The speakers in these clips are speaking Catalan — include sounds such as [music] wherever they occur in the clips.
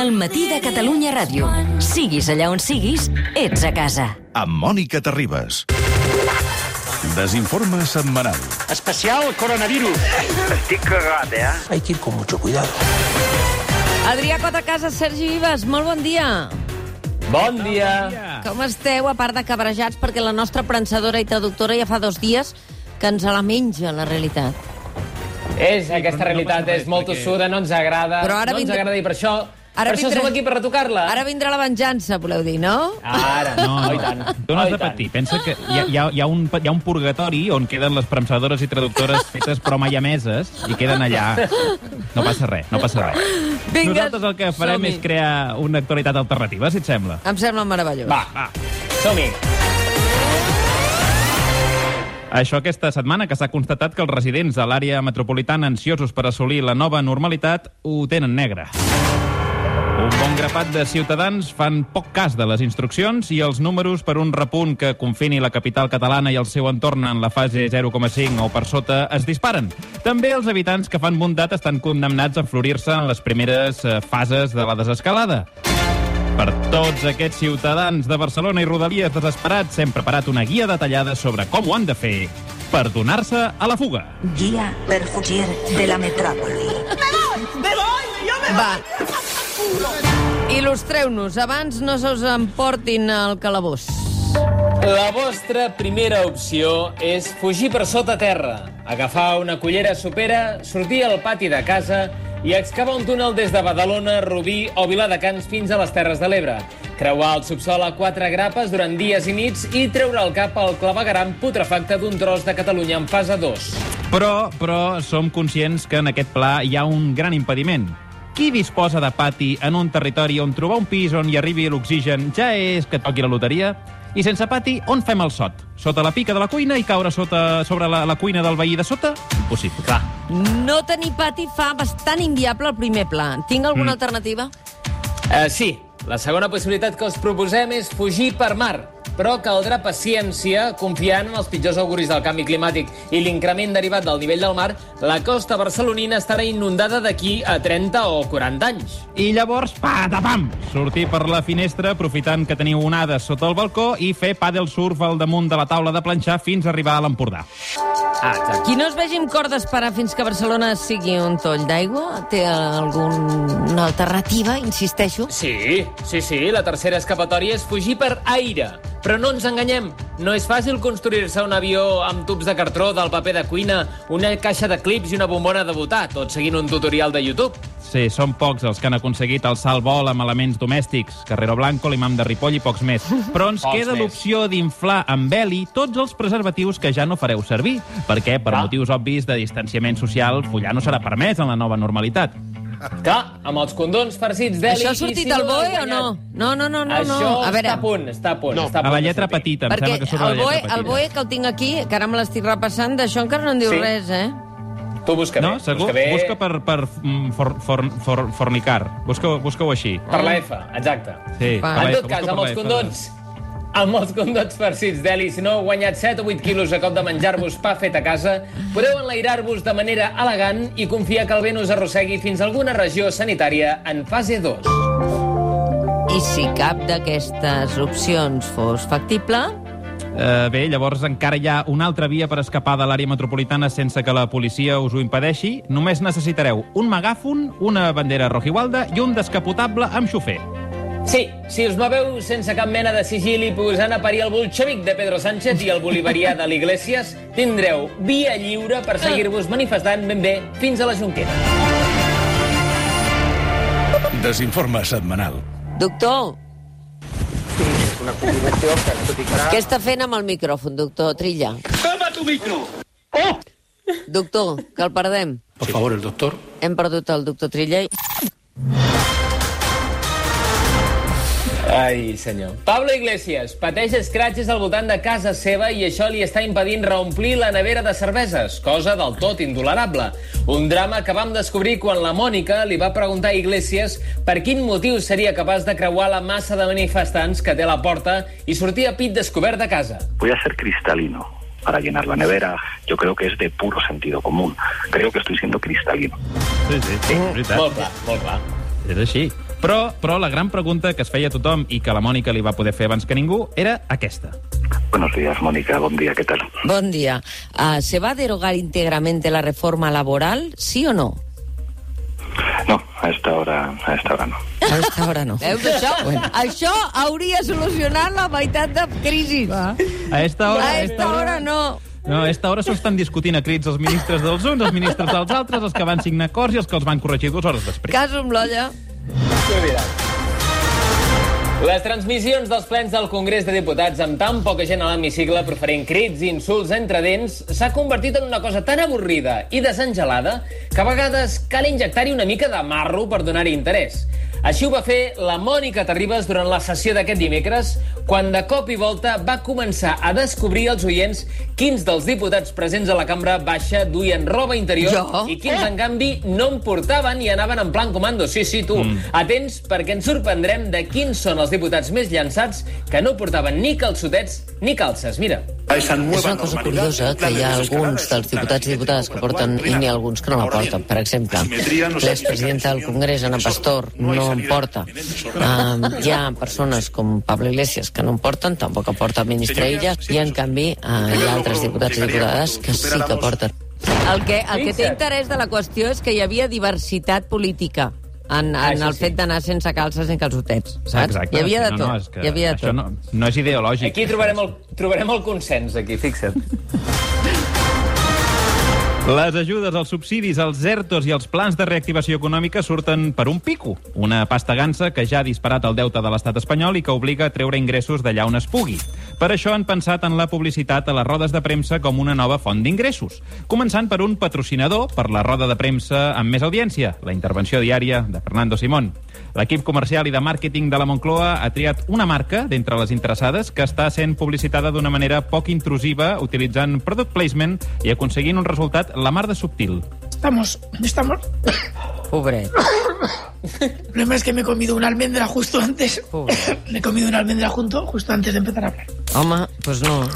del matí de Catalunya Ràdio. Siguis allà on siguis, ets a casa. amb Mònica Terribas. Desinforme setmanal. Especial coronavirus. Estic cagat, eh? Hay que ir con mucho cuidado. Adrià Quatrecasa, Sergi Vives, molt bon dia. Bon dia. Com esteu, a part de cabrejats, perquè la nostra prensadora i traductora ja fa dos dies que ens la menja, la realitat. És, aquesta realitat és molt tossuda, no ens agrada. Però ara no ens agrada i per això, Ara per això vindrà- som aquí per retocar-la. Ara vindrà la venjança, voleu dir, no? Ara, No, no, i tant. tu no has de tant. patir. Pensa que hi ha, hi, ha, hi, ha un, hi ha un purgatori on queden les premsadores i traductores fetes però mai emeses i queden allà. No passa res, no passa res. Vinga, Nosaltres el que farem és crear una actualitat alternativa, si et sembla. Em sembla meravellós. Va, va. Som-hi. Això aquesta setmana que s'ha constatat que els residents de l'àrea metropolitana ansiosos per assolir la nova normalitat ho tenen negre. Un bon grapat de ciutadans fan poc cas de les instruccions i els números per un repunt que confini la capital catalana i el seu entorn en la fase 0,5 o per sota es disparen. També els habitants que fan bondat estan condemnats a florir-se en les primeres eh, fases de la desescalada. Per tots aquests ciutadans de Barcelona i Rodalies desesperats, hem preparat una guia detallada sobre com ho han de fer per donar-se a la fuga. Guía per fugir de la metrópoli. Va. Il·lustreu-nos, abans no se us emportin al calabós. La vostra primera opció és fugir per sota terra, agafar una cullera supera, sortir al pati de casa i excavar un túnel des de Badalona, Rubí o Viladecans fins a les Terres de l'Ebre. Creuar el subsol a quatre grapes durant dies i nits i treure el cap al clavegaram putrefacte d'un tros de Catalunya en fase 2. Però, però som conscients que en aquest pla hi ha un gran impediment. Qui disposa de pati en un territori on trobar un pis on hi arribi l'oxigen ja és que toqui la loteria? I sense pati, on fem el sot? Sota la pica de la cuina i caure sota, sobre la, la cuina del veí de sota? Impossible. Clar. No tenir pati fa bastant inviable el primer pla. Tinc alguna alternativa? Uh, sí, la segona possibilitat que us proposem és fugir per mar, però caldrà paciència, confiant en els pitjors auguris del canvi climàtic i l'increment derivat del nivell del mar, la costa barcelonina estarà inundada d'aquí a 30 o 40 anys. I llavors, patapam! Sortir per la finestra aprofitant que teniu onades sota el balcó i fer paddle surf al damunt de la taula de planxar fins a arribar a l'Empordà. Ah, exacte. Qui no es vegi amb cor d'esperar fins que Barcelona sigui un toll d'aigua, té alguna alternativa, insisteixo? Sí, sí, sí, la tercera escapatòria és fugir per aire. Però no ens enganyem, no és fàcil construir-se un avió amb tubs de cartró, del paper de cuina, una caixa de clips i una bombona de votar, tot seguint un tutorial de YouTube. Sí, són pocs els que han aconseguit alçar el vol amb elements domèstics. Carrero Blanco, l'imam de Ripoll i pocs més. [laughs] Però ens Pocs queda l'opció d'inflar amb heli tots els preservatius que ja no fareu servir, perquè, per Clar. motius obvis de distanciament social, follar no serà permès en la nova normalitat. Clar, amb els condons farcits d'heli... Això ha sortit al no BOE o no? No, no, no, no. Això no. A veure, està a punt, està a punt. No, està a, A punt la de lletra petita, em perquè sembla que surt a la el lletra BOE, petita. el BOE que el tinc aquí, que ara me l'estic repassant, d'això encara no en diu Sí. res, eh? Tu busca No, bé, segur? busca bé. Busca per, per mm, for, for, for, fornicar. Busca-ho busca així. Per la F, exacte. Sí, la En tot cas, amb els la F. Amb els condons farcits d'heli, si no heu guanyat 7 o 8 quilos a cop de menjar-vos pa fet a casa, podeu enlairar-vos de manera elegant i confiar que el vent us arrossegui fins a alguna regió sanitària en fase 2. I si cap d'aquestes opcions fos factible, Eh, bé, llavors encara hi ha una altra via per escapar de l'àrea metropolitana sense que la policia us ho impedeixi. Només necessitareu un megàfon, una bandera rojigualda i un descapotable amb xofer. Sí, si us moveu sense cap mena de sigili posant a parir el bolxevic de Pedro Sánchez i el bolivarià de l'Iglesias, tindreu via lliure per seguir-vos manifestant ben bé fins a la Junquera. Desinforme setmanal. doctor, una combinació que, tot i que ara... què està fent amb el micròfon, doctor Trilla? Toma tu micro! Oh! Doctor, que el perdem. Por favor, el doctor. Hem perdut el doctor Trilla. Ai, senyor. Pablo Iglesias pateix escratxes al voltant de casa seva i això li està impedint reomplir la nevera de cerveses, cosa del tot intolerable. Un drama que vam descobrir quan la Mònica li va preguntar a Iglesias per quin motiu seria capaç de creuar la massa de manifestants que té a la porta i sortir a pit descobert de casa. Voy a ser cristalino para llenar la nevera. Yo creo que es de puro sentido común. Creo que estoy siendo cristalino. Sí, sí, sí, veritat. Molt clar, molt clar. És així. Però, però la gran pregunta que es feia tothom i que la Mònica li va poder fer abans que ningú era aquesta. Buenos días, Mónica. Buen día, ¿qué tal? Bon dia. Uh, ¿Se va a derogar íntegramente la reforma laboral, sí o no? No, a esta hora, a esta hora no. A esta hora no. Veus, això, bueno. això hauria solucionat la meitat de crisis. A esta hora... A esta hora no. No, a esta hora s'ho estan discutint a crits els ministres dels uns, els ministres dels altres, els que van signar acords i els que els van corregir dues hores després. Caso amb l'olla. Les transmissions dels plens del Congrés de Diputats amb tan poca gent a l'hemicicle proferint crits i insults entre dents s'ha convertit en una cosa tan avorrida i desengelada que a vegades cal injectar-hi una mica de marro per donar-hi interès. Així ho va fer la Mònica Terribas durant la sessió d'aquest dimecres, quan de cop i volta va començar a descobrir als oients quins dels diputats presents a la cambra baixa duien roba interior Jo? i quins, en canvi, no en portaven i anaven en plan comando. Sí, sí, tu. Mm. Atents, perquè ens sorprendrem de quins són els diputats més llançats que no portaven ni calçotets ni calces. Mira. És una cosa curiosa que hi ha alguns dels diputats i diputades que porten i n'hi ha alguns que no la porten. Per exemple, l'expresidenta del Congrés, Ana Pastor, no en porta. Um, hi ha persones com Pablo Iglesias que no en porten, tampoc en porta el ministre Illa, i en canvi uh, hi ha altres diputats i diputades que sí que porten. El que, el que té interès de la qüestió és que hi havia diversitat política en, en Això el sí. fet d'anar sense calces ni calçotets, saps? Exacte. Hi havia de no, tot. No, és que hi havia de això tot. no, no és ideològic. Aquí trobarem el, trobarem el consens, aquí, fixa't. Les ajudes, els subsidis, els ERTOs i els plans de reactivació econòmica surten per un pico. Una pasta gansa que ja ha disparat el deute de l'estat espanyol i que obliga a treure ingressos d'allà on es pugui. Per això han pensat en la publicitat a les rodes de premsa com una nova font d'ingressos. Començant per un patrocinador per la roda de premsa amb més audiència, la intervenció diària de Fernando Simón. L'equip comercial i de màrqueting de la Moncloa ha triat una marca d'entre les interessades que està sent publicitada d'una manera poc intrusiva, utilitzant product placement i aconseguint un resultat la mar de subtil. Estamos, estamos. Pobret. El problema es que me he comido una almendra justo antes. Pobre. Me he comido una almendra junto, justo antes de empezar a hablar. Home, doncs no.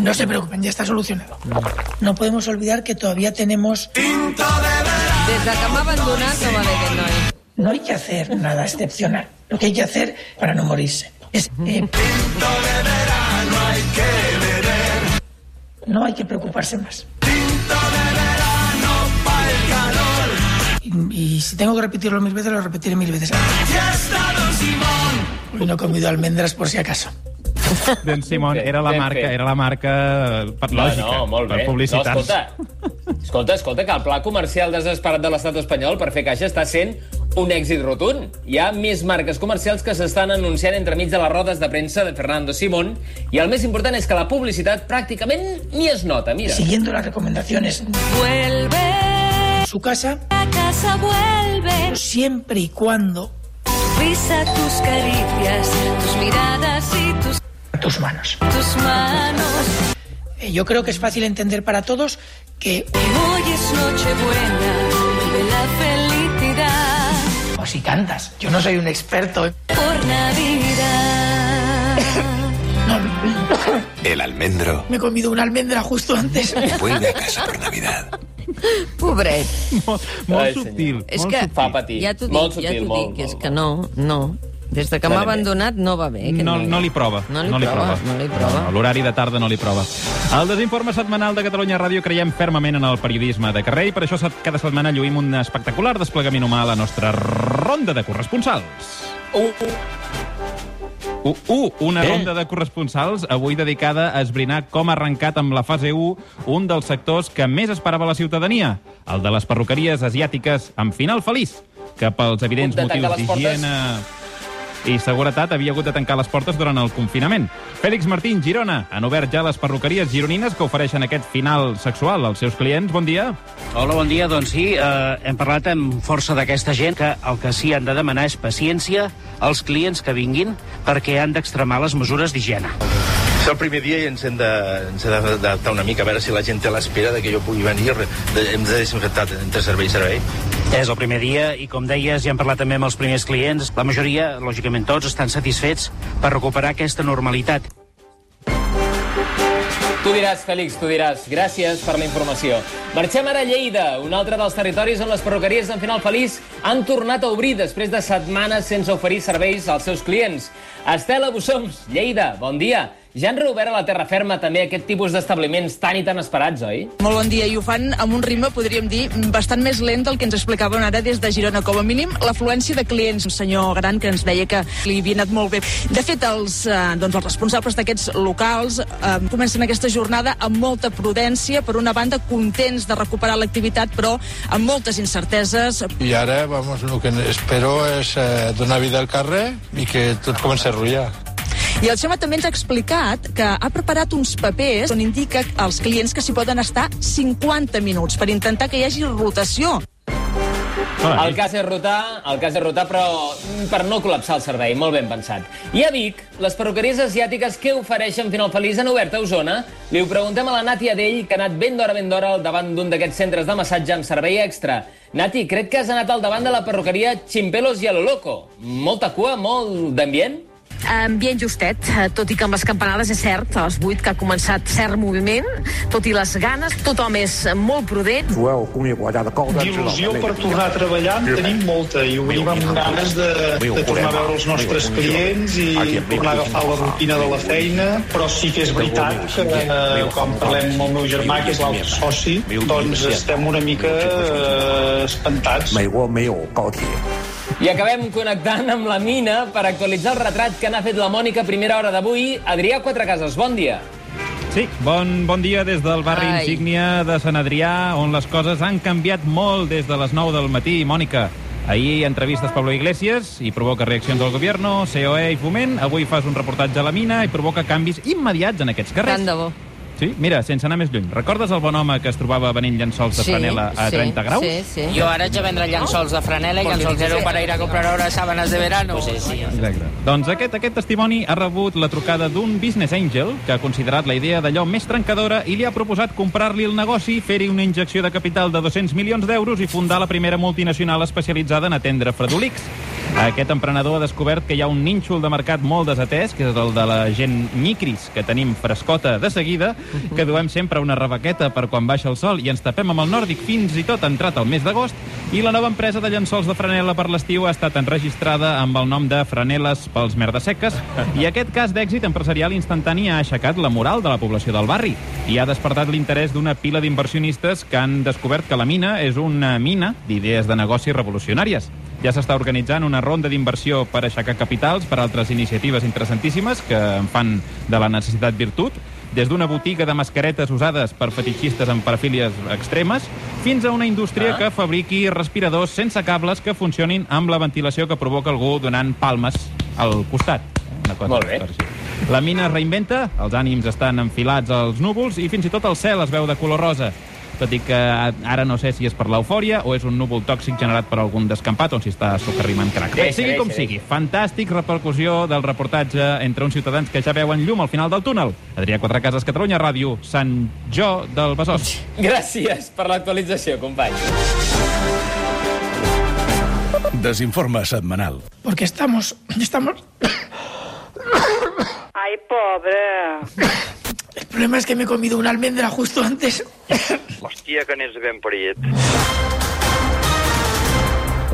No se preocupen, ya está solucionado. No podemos olvidar que todavía tenemos. Des de que m'ha abandonat no va bé aquest noi. No hay que hacer nada excepcional. Lo que hay que hacer para no morirse es. eh, No hay que preocuparse más. Y, y si tengo que repetirlo mil veces, lo repetiré mil veces. Hoy no he comido almendras por si acaso. D'en Ben fet, era la marca, era la marca per No, lògica, no, molt per bé. publicitat. No, escolta, escolta, escolta, que el pla comercial desesperat de l'estat espanyol per fer caixa està sent un èxit rotund. Hi ha més marques comercials que s'estan anunciant entremig de les rodes de premsa de Fernando Simón i el més important és que la publicitat pràcticament ni es nota, mira. Siguiendo las recomendaciones Vuelve su casa, a casa, vuelve. siempre y cuando Risa, tus caricias, tus miradas y tus, tus manos. tus manos. Eh, Yo creo que es fácil entender para todos que, Hoy es la felicidad o si cantas, yo no soy un experto. por Navidad. [laughs] No, El almendro me he comido una almendra justo antes. vuelve a casa por Navidad. Pobret. Molt, molt Ai, subtil. És molt que... subtil. Fa patir. Ja t'ho Molt dic, ja subtil, t'ho molt, dic, és molt, que no, no. Des de que m'ha abandonat no va bé. aquest No, no li prova. No li prova, no li prova. No, L'horari de tarda no li prova. El desinforme setmanal de Catalunya Ràdio creiem fermament en el periodisme de carrer i per això cada setmana lluïm un espectacular desplegament humà a la nostra ronda de corresponsals. Uh, Uh, uh, una ronda de corresponsals avui dedicada a esbrinar com ha arrencat amb la fase 1 un dels sectors que més esperava la ciutadania, el de les perruqueries asiàtiques amb final feliç, que pels evidents motius les portes. I seguretat havia hagut de tancar les portes durant el confinament. Fèlix Martín, Girona, han obert ja les perruqueries gironines que ofereixen aquest final sexual als seus clients. Bon dia. Hola, bon dia. Doncs sí, eh, hem parlat amb força d'aquesta gent que el que sí han de demanar és paciència als clients que vinguin perquè han d'extremar les mesures d'higiene. És el primer dia i ens hem de- ens hem d'adaptar una mica, a veure si la gent té l'espera de que jo pugui venir. De- Hem de desinfectar entre servei i servei. És el primer dia i, com deies, ja hem parlat també amb els primers clients. La majoria, lògicament tots, estan satisfets per recuperar aquesta normalitat. Tu diràs, Fèlix, tu diràs. Gràcies per la informació. Marxem ara a Lleida, un altre dels territoris on les perruqueries d'en Final Feliç han tornat a obrir després de setmanes sense oferir serveis als seus clients. Estela Bussoms, Lleida, bon dia. Ja han reobert a la terra ferma també aquest tipus d'establiments tan i tan esperats, oi? Molt bon dia, i ho fan amb un ritme, podríem dir, bastant més lent del que ens explicaven ara des de Girona. Com a mínim, l'afluència de clients, un senyor gran que ens deia que li havia anat molt bé. De fet, els, eh, doncs, els responsables d'aquests locals eh, comencen aquesta jornada amb molta prudència, per una banda, contents de recuperar l'activitat, però amb moltes incerteses. I ara, vamos, el que espero és eh, donar vida al carrer i que tot comenci a rotllar. I el Xema també ens ha explicat que ha preparat uns papers on indica als clients que s'hi poden estar 50 minuts per intentar que hi hagi rotació. El cas és rotar, el cas és rotar, però mm, per no col·lapsar el servei, molt ben pensat. I a Vic, les perruqueries asiàtiques que ofereixen Final Feliç han obert a Osona? Li ho preguntem a la Nati Adell, que ha anat ben d'hora ben d'hora al davant d'un d'aquests centres de massatge amb servei extra. Nati, crec que has anat al davant de la perruqueria Chimpelos i a lo Loco. Molta cua, molt d'ambient? Ambient justet, eh, tot i que amb les campanades és cert, a les 8 que ha començat cert moviment, tot i les ganes, tothom és molt prudent. D'il·lusió per tornar a treballar en tenim molta i ho venim amb ganes de, de tornar a veure els nostres clients i tornar a agafar la rutina de la feina, però sí que és veritat que eh, quan parlem amb el meu germà, que és l'altre soci, doncs estem una mica eh, espantats. I acabem connectant amb la mina per actualitzar el retrat que n'ha fet la Mònica a primera hora d'avui. Adrià Quatrecases, bon dia. Sí, bon, bon dia des del barri Ai. insígnia de Sant Adrià, on les coses han canviat molt des de les 9 del matí. Mònica, ahir entrevistes Pablo Iglesias i provoca reaccions del govern, COE i Foment. Avui fas un reportatge a la mina i provoca canvis immediats en aquests carrers. Tant de bo. Sí, mira, sense anar més lluny. Recordes el bon home que es trobava venent llençols de Sí, franela a sí, 30 graus? sí, sí. Yo ahora he vendre llençols de franela y llençolero para ir a comprar ahora sábanas de verano. Pues sí, sí. Exacte. Doncs aquest, aquest testimoni ha rebut la trucada d'un business angel que ha considerat la idea d'allò més trencadora i li ha proposat comprar-li el negoci, fer-hi una injecció de capital de 200 milions d'euros i fundar la primera multinacional especialitzada en atendre fredolics. Aquest emprenedor ha descobert que hi ha un nínxol de mercat molt desatès, que és el de la gent micris, que tenim frescota de seguida, que duem sempre una rebequeta per quan baixa el sol i ens tapem amb el nòrdic fins i tot entrat el mes d'agost, i la nova empresa de llençols de franela per l'estiu ha estat enregistrada amb el nom de Franeles pels merdes seques, i aquest cas d'èxit empresarial instantani ha aixecat la moral de la població del barri. I ha despertat l'interès d'una pila d'inversionistes que han descobert que la mina és una mina d'idees de negoci revolucionàries. Ja s'està organitzant una ronda d'inversió per aixecar capitals per altres iniciatives interessantíssimes que en fan de la necessitat virtut, des d'una botiga de mascaretes usades per fetitxistes amb parafílies extremes fins a una indústria Ah. que fabriqui respiradors sense cables que funcionin amb la ventilació que provoca algú donant palmes al costat. Una cosa Molt bé. La mina es reinventa, els ànims estan enfilats als núvols i fins i tot el cel es veu de color rosa. Tot i que ara no sé si és per l'eufòria o és un núvol tòxic generat per algun descampat on s'hi està socarrimant crac. Bé, Deixa, sigui com deixa, sigui, fantàstic repercussió del reportatge entre uns ciutadans que ja veuen llum al final del túnel. Adrià Quatrecases, Catalunya Ràdio, Sant Jo del Besòs. [laughs] Gràcies per l'actualització, company. Desinforme setmanal. Porque estamos, estamos... Ay, pobre. [laughs] Problema es que me he comido una almendra justo antes. Hòstia, que n'és ben parit.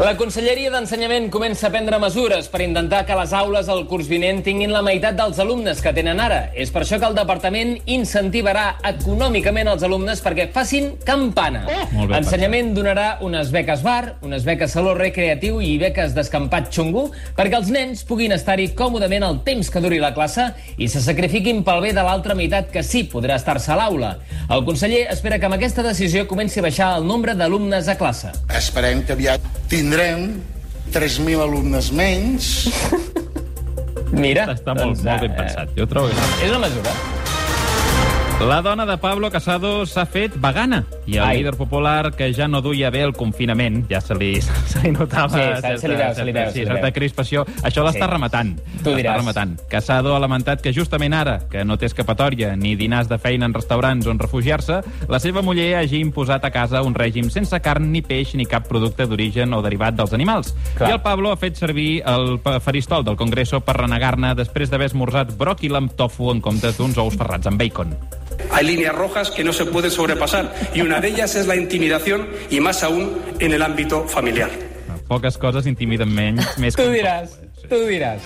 La Conselleria d'Ensenyament comença a prendre mesures per intentar que les aules al curs vinent tinguin la meitat dels alumnes que tenen ara. És per això que el departament incentivarà econòmicament els alumnes perquè facin campana. Bé, Ensenyament donarà unes beques bar, unes beques saló recreatiu i beques d'escampat xungo perquè els nens puguin estar-hi còmodament el temps que duri la classe i se sacrifiquin pel bé de l'altra meitat que sí podrà estar-se a l'aula. El conseller espera que amb aquesta decisió comenci a baixar el nombre d'alumnes a classe. Esperem que aviat tindrem 3.000 alumnes menys. [laughs] Mira, Està molt, doncs, molt ben eh, pensat. Jo trobo que És una mesura. La dona de Pablo Casado s'ha fet vegana i el Ai. líder popular, que ja no duia bé el confinament, ja se li, [laughs] se li notava Sí, se- se li veu, se li veu, sí, se li certa veu. crispació, això l'està Sí. rematant. Tu diràs. rematant. Casado ha lamentat que justament ara, que no té escapatòria ni dinars de feina en restaurants on refugiar-se, la seva muller hagi imposat a casa un règim sense carn, ni peix, ni cap producte d'origen o derivat dels animals. Clar. I el Pablo ha fet servir el faristol del Congreso per renegar-ne després d'haver esmorzat bròquil amb tofu en comptes d'uns ous ferrats amb bacon. Hay líneas rojas que no se pueden sobrepasar y una de ellas es la intimidación y más aún en el ámbito familiar. Poques coses intimiden menys, [laughs] més Tu que diràs, tu diràs.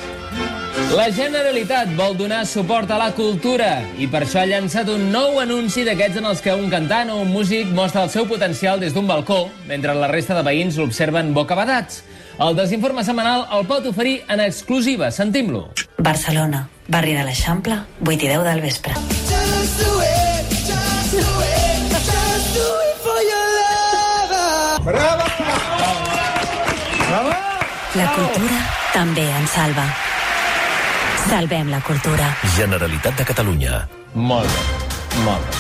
La Generalitat vol donar suport a la cultura i per això ha llançat un nou anunci d'aquests en els que un cantant o un músic mostra el seu potencial des d'un balcó, mentre la resta de veïns l'observen bocabadats. El desinforme setmanal el pot oferir en exclusiva. Sentim-lo. Barcelona, barri de l'Eixample, 8 i 10 del vespre. La cultura també ens salva. Salvem la cultura. Generalitat de Catalunya. Molt bé, molt bé.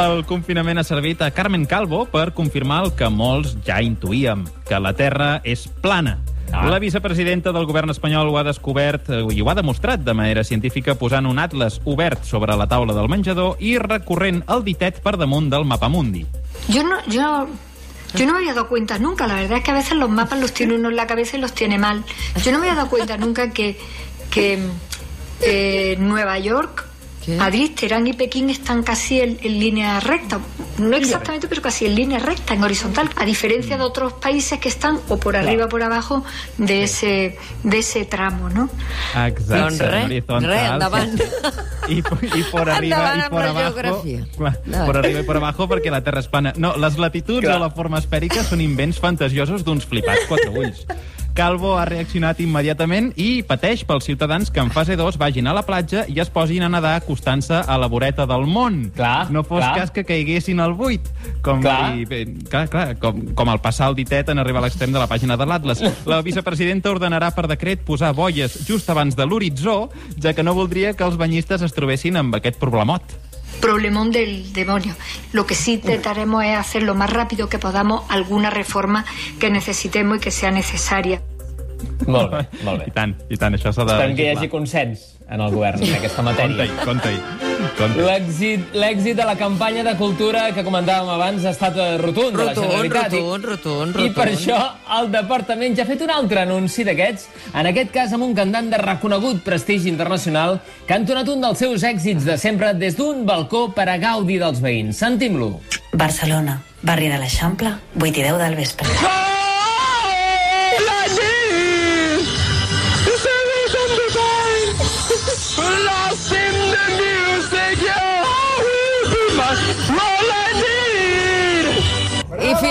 El confinament ha servit a Carmen Calvo per confirmar el que molts ja intuïem, que la Terra és plana. Ah. La vicepresidenta del govern espanyol ho ha descobert i ho ha demostrat de manera científica posant un atles obert sobre la taula del menjador i recorrent el ditet per damunt del mapamundi. Yo no, yo, yo no me había dado cuenta nunca. La verdad es que a veces los mapas los tiene uno en la cabeza y los tiene mal. Yo no me había dado cuenta nunca que, que eh, Nueva York, Madrid, Teherán y Pekín están casi en, en línea recta. No exactamente, pero casi en línea recta, en horizontal. A diferencia de otros países que están o por arriba o por abajo de ese, de ese tramo, ¿no? Res, endavant. I, i por arriba i por abajo. geografia. Por arriba i por abajo perquè la Terra és plana. No, les latituds Clar. o la forma esfèrica són invents fantasiosos d'uns flipats quatre ulls. Calvo ha reaccionat immediatament i pateix pels ciutadans que en fase 2 vagin a la platja i es posin a nedar acostant-se a la voreta del món. Clar, no fos clar. cas que caiguessin al buit. Com, Clar. I, bé, clar, clar, com, com el passar el ditet en arribar a l'extrem de la pàgina de l'Atlas. La vicepresidenta ordenarà per decret posar boies just abans de l'horitzó, ja que no voldria que els banyistes es trobessin amb aquest problemot. Problemón del demonio. Lo que sí intentaremos es hacer lo más rápido que podamos alguna reforma que necesitemos y que sea necesaria. Molt bé, molt bé. I tant, i tant, això s'ha de... Esperem que hi hagi consens en el govern en aquesta matèria. Compte-hi, compte-hi. compte L'èxit l'èxit de la campanya de cultura que comentàvem abans ha estat eh, rotund, de la Rotund, Generalitat. Rotund, rotund, I per rotund. això el departament ja ha fet un altre anunci d'aquests, en aquest cas amb un cantant de reconegut prestigi internacional que ha entonat un dels seus èxits de sempre des d'un balcó per a gaudi dels veïns. Sentim-lo. Barcelona, barri de l'Eixample, 8 i 10 del vespre. I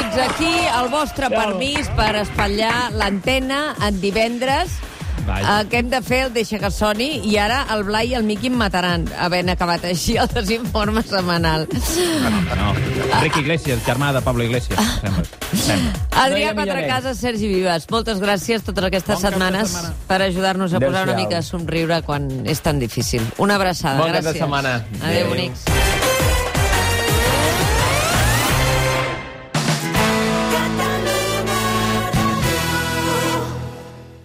fins aquí el vostre permís per espatllar l'antena en divendres. Vaja. El que hem de fer el deixa que soni i ara el Blai i el Miqui em mataran havent acabat així el desinforme setmanal. No. Enrique Iglesias, germà de Pablo Iglesias, sembla. sembla. Adrià No Quatrecasa, Sergi Vives, moltes gràcies totes aquestes Bon setmanes setmana. per ajudar-nos a posar una mica a somriure quan és tan difícil. Una abraçada, Bon gràcies. setmana. Adéu, Adéu. bonics.